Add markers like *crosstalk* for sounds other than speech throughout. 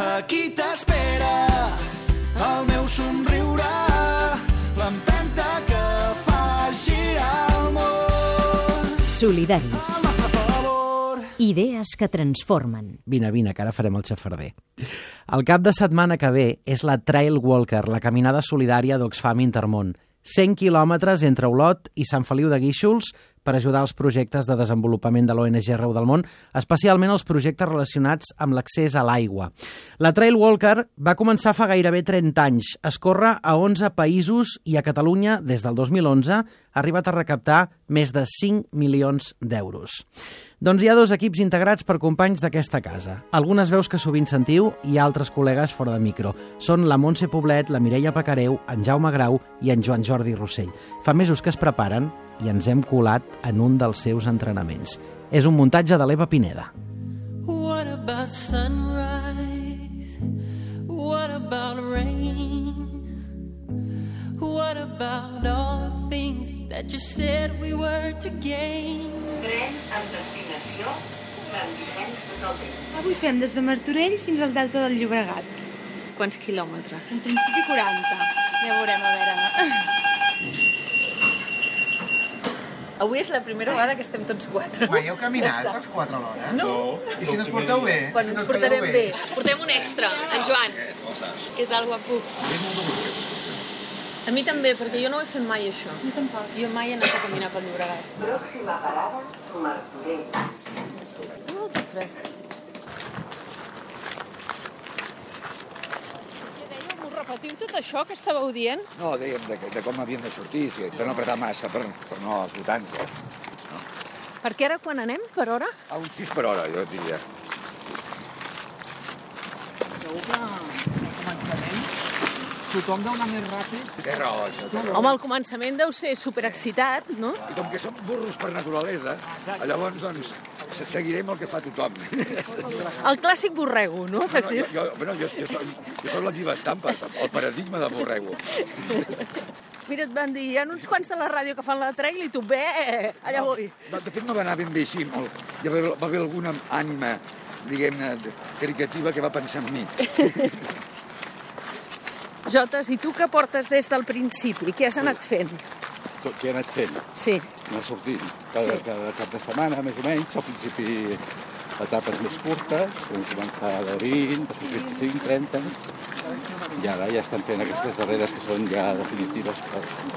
Aquí t'espera el meu somriure, l'empenta que fa girar el món. Solidaris. Idees que transformen. Vine, vine, que ara farem el xafarder. El cap de setmana que ve és la Trail Walker, la caminada solidària d'Oxfam Intermón. 100 quilòmetres entre Olot i Sant Feliu de Guíxols per ajudar els projectes de desenvolupament de l'ONG arreu del món, especialment els projectes relacionats amb l'accés a l'aigua. La Trail Walker va començar fa gairebé 30 anys. Es corre a 11 països i a Catalunya, des del 2011, ha arribat a recaptar més de 5 milions d'euros. Doncs hi ha dos equips integrats per companys d'aquesta casa. Algunes veus que sovint sentiu i altres col·legues fora de micro. Són la Montse Poblet, la Mireia Pacareu, en Jaume Grau i en Joan Jordi Rossell. Fa mesos que es preparen i ens hem colat en un dels seus entrenaments. És un muntatge de l'Eva Pineda. What about sunrise? What about rain? What about all that you said we were to gain? Avui fem des de Martorell fins al Delta del Llobregat. Quants quilòmetres? En principi 40. Ja veurem, a veure. Avui és la primera vegada que estem tots quatre. Mai heu caminat els quatre alhora? No. I si no us porteu bé? Quan si no ens portarem caieu bé. Portem un extra, en Joan. Què tal, guapo? A mi també, perquè jo no ho he fet mai, això. Jo tampoc. Jo mai he anat a caminar pel Llobregat. Pròxima parada, Martorell. Oh, que fred. Què dèieu? M'ho repetiu tot això que estàveu dient? No, dèiem de, de com havíem de sortir, si, de no apretar massa per, per no esgotar-nos. Perquè ara quan anem, per hora? A un 6 per hora, jo diria. Segur que al començament tothom deu anar més ràpid. Té raó, això. Té raó. Home, al començament deu ser superexcitat, no? I com que som burros per naturalesa, llavors, doncs, se- seguirem el que fa tothom. El clàssic borrego, no? No, diu. jo, jo, bueno, jo, jo, soc, jo soc la diva estampes, el paradigma de borrego. Mira, et van dir, hi ha uns quants de la ràdio que fan la trail i tu, bé, allà vull. No, de fet, no va anar ben bé així. Molt. Hi va, haver- va haver alguna ànima, diguem-ne, caricativa que va pensar en mi. *laughs* Jotes, i tu que portes des del principi? Què has anat fent? Tot que he anat fent, Sí. anar sortint cada, Sí. cada cap de setmana, més o menys. Al principi etapes més curtes, vam començar de 20, després 25, 30, i ara ja estan fent aquestes darreres que són ja definitives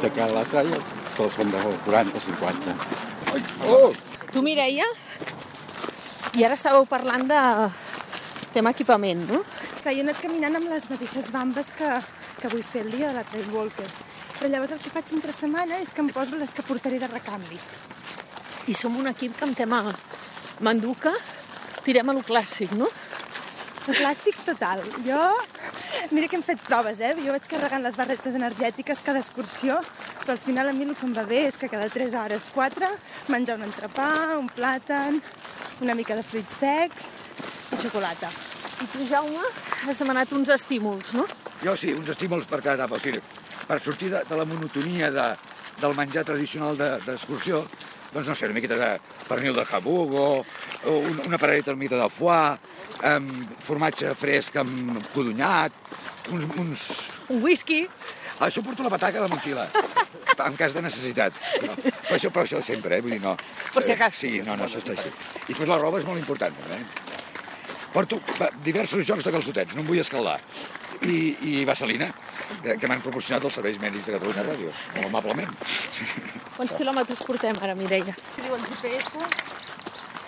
de a la tralla, que són de 40, 50. Oh! Tu, Mireia? I ara estàveu parlant de tema equipament, no? Que jo he anat caminant amb les mateixes bambes que, que vull fer el dia de la Trail Walker. Però llavors el que faig entre setmana és que em poso les que portaré de recanvi. I som un equip que amb tema manduca tirem a lo clàssic, no? El clàssic total. Jo, mira que hem fet proves, eh? Jo vaig carregant les barretes energètiques cada excursió, però al final a mi el que em va bé és que cada 3 hores, 4, menjar un entrepà, un plàtan, una mica de fruits secs i xocolata. I tu, Jaume, has demanat uns estímuls, no? Jo sí, uns estímuls per cada etapa. O sigui, per sortir de, de la monotonia de, del menjar tradicional de- d'excursió, doncs no sé, una miqueta de pernil de jabugo, o un, una paradeta al mite de foie, amb formatge fresc amb codonyat, uns, uns... Un whisky. Ah, això porto la pataca a la motxilla, *laughs* en cas de necessitat. No, però, això, però això sempre, eh? Vull dir, no. Per si Eh, acaso. Sí, no, no, això està així. I després la roba és molt important. Eh? Porto va, diversos jocs de calçotets, no em vull escaldar. I, i vaselina, que, que m'han proporcionat els serveis mèdics de Catalunya Ràdio, molt amablement. Quants quilòmetres portem ara, Mireia? Si diu el GPS,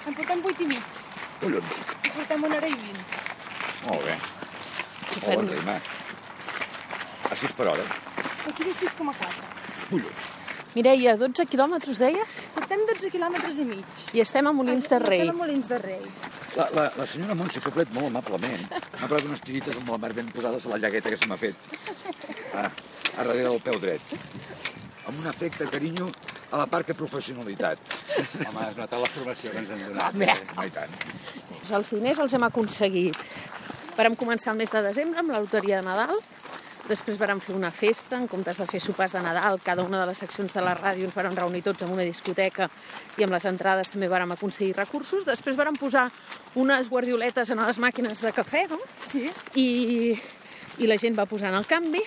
en portem 8 i mig. Collons, I portem una hora i 20. molt bé. Què Molt bon ritme. A 6 per hora. Aquí diu 6,4. Collons. Mireia, 12 quilòmetres, deies? Portem 12 quilòmetres i mig. I estem a Molins de Rei. Estem a Molins de Rei. La, la, la senyora Montse Poblet, molt amablement, m'ha posat unes tirites amb la mar ben posades a la llagueta que se m'ha fet. Ah, a darrere del peu dret. Amb un efecte carinyo a la part que professionalitat. Home, has notat la formació que ens han donat. Home. No, i tant. Doncs els diners els hem aconseguit. Vàrem començar el mes de desembre amb la loteria de Nadal Després vàrem fer una festa, en comptes de fer sopars de Nadal, cada una de les seccions de la ràdio ens vàrem reunir tots en una discoteca i amb les entrades també vàrem aconseguir recursos. Després vàrem posar unes guardioletes en les màquines de cafè, no? Sí. I, i la gent va posant el canvi.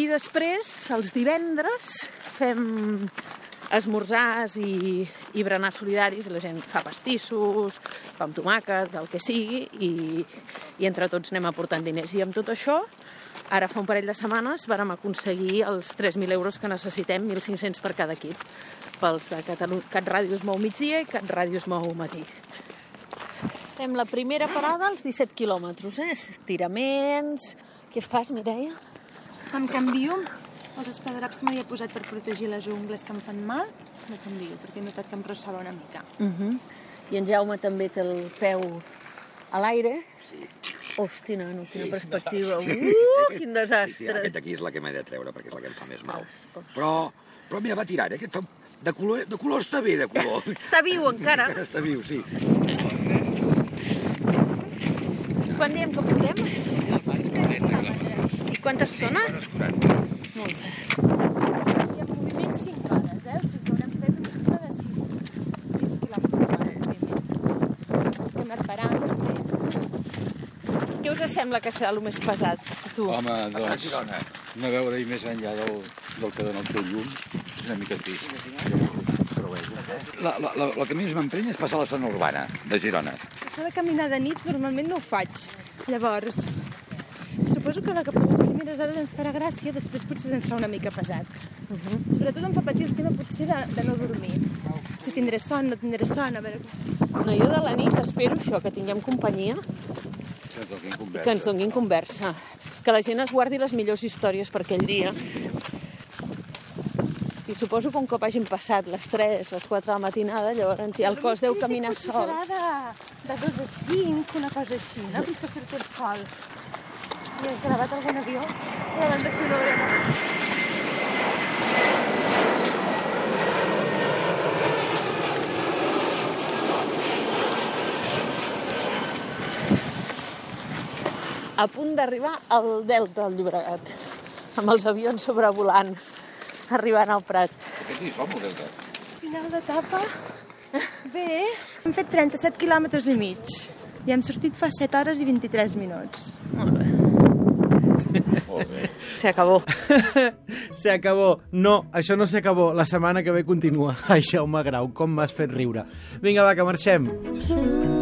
I després, els divendres, fem esmorzars i, i berenars solidaris, i la gent fa pastissos, pa amb tomàquet, el que sigui, i, i entre tots anem aportant diners. I amb tot això, ara fa un parell de setmanes, vàrem aconseguir els 3.000 euros que necessitem, 1.500 per cada equip, pels de Catalunya. Cat Ràdio es mou migdia i Cat Ràdio es mou matí. Fem la primera parada als 17 quilòmetres, eh? Estiraments... Què fas, Mireia? Em canvio els espadadraps que m'havia posat per protegir les ungles que em fan mal. Me canvio, perquè he notat que em rossava una mica. Uh -huh. I en Jaume també té el peu a l'aire. Sí. Hosti, nano, quina sí, perspectiva. Sí. Uh, quin Sí, desastre. aquest aquí és la que m'he de treure, perquè és la que em fa més mal. Però, però mira, va tirant, eh? Aquest fa... De color, de color està bé, de color. *laughs* Està viu encara. *laughs* Està viu, sí. Quan diem que podem? I quanta estona? Molt bé. I en moviment 5 hores, eh? O sigui que haurem fet una ruta de 6, 6 quilòmetres hora, en moviment. Estem anat parant, us sembla que serà el més pesat, tu? Home, doncs, Girona. no veure-hi més enllà del, del que dona el teu llum és una mica trist. La, la, la, la que més m'emprenya és passar la zona urbana de Girona. Això de caminar de nit normalment no ho faig. Llavors, suposo que la que per les primeres hores ens farà gràcia, després potser ens fa una mica pesat. Uh -huh. Sobretot em fa patir el tema potser de, de no dormir. Si tindré son, no tindré son, a veure... No, jo de la nit espero això, que tinguem companyia que ens donin i conversa. que ens donguin conversa. Que la gent es guardi les millors històries per aquell dia. I suposo que un cop hagin passat les 3, les 4 de la matinada, llavors ja el cos deu caminar potser sol. serà de, de 2 a 5, una cosa així, no? Fins que surti el sol. I has gravat algun avió? La banda sonora. A punt d'arribar al Delta del Llobregat, amb els avions sobrevolant, arribant al Prat. Aquest hi som, el Delta. Final d'etapa. Bé, hem fet 37 quilòmetres i mig. I hem sortit fa 7 hores i 23 minuts. Molt bé. Molt bé. Se acabó. Se *laughs* acabó. No, això no se acabó. La setmana que ve continua. Ai, Jaume Grau, com m'has fet riure. Vinga, va, que marxem. I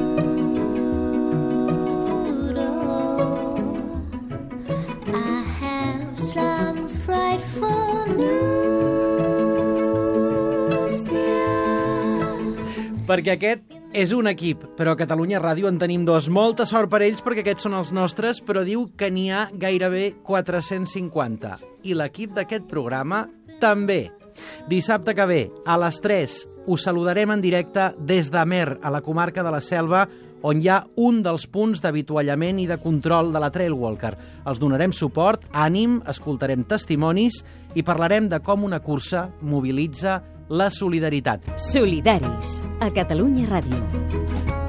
Perquè aquest és un equip, però a Catalunya Ràdio en tenim dos. Molta sort per ells, perquè aquests són els nostres, però diu que n'hi ha gairebé 450. I l'equip d'aquest programa també. Dissabte que ve, a les 3, us saludarem en directe des d'Amer, a la comarca de la Selva, on hi ha un dels punts d'avituallament i de control de la Trail Walker. Els donarem suport, ànim, escoltarem testimonis i parlarem de com una cursa mobilitza la solidaritat. Solidaris, a Catalunya Ràdio.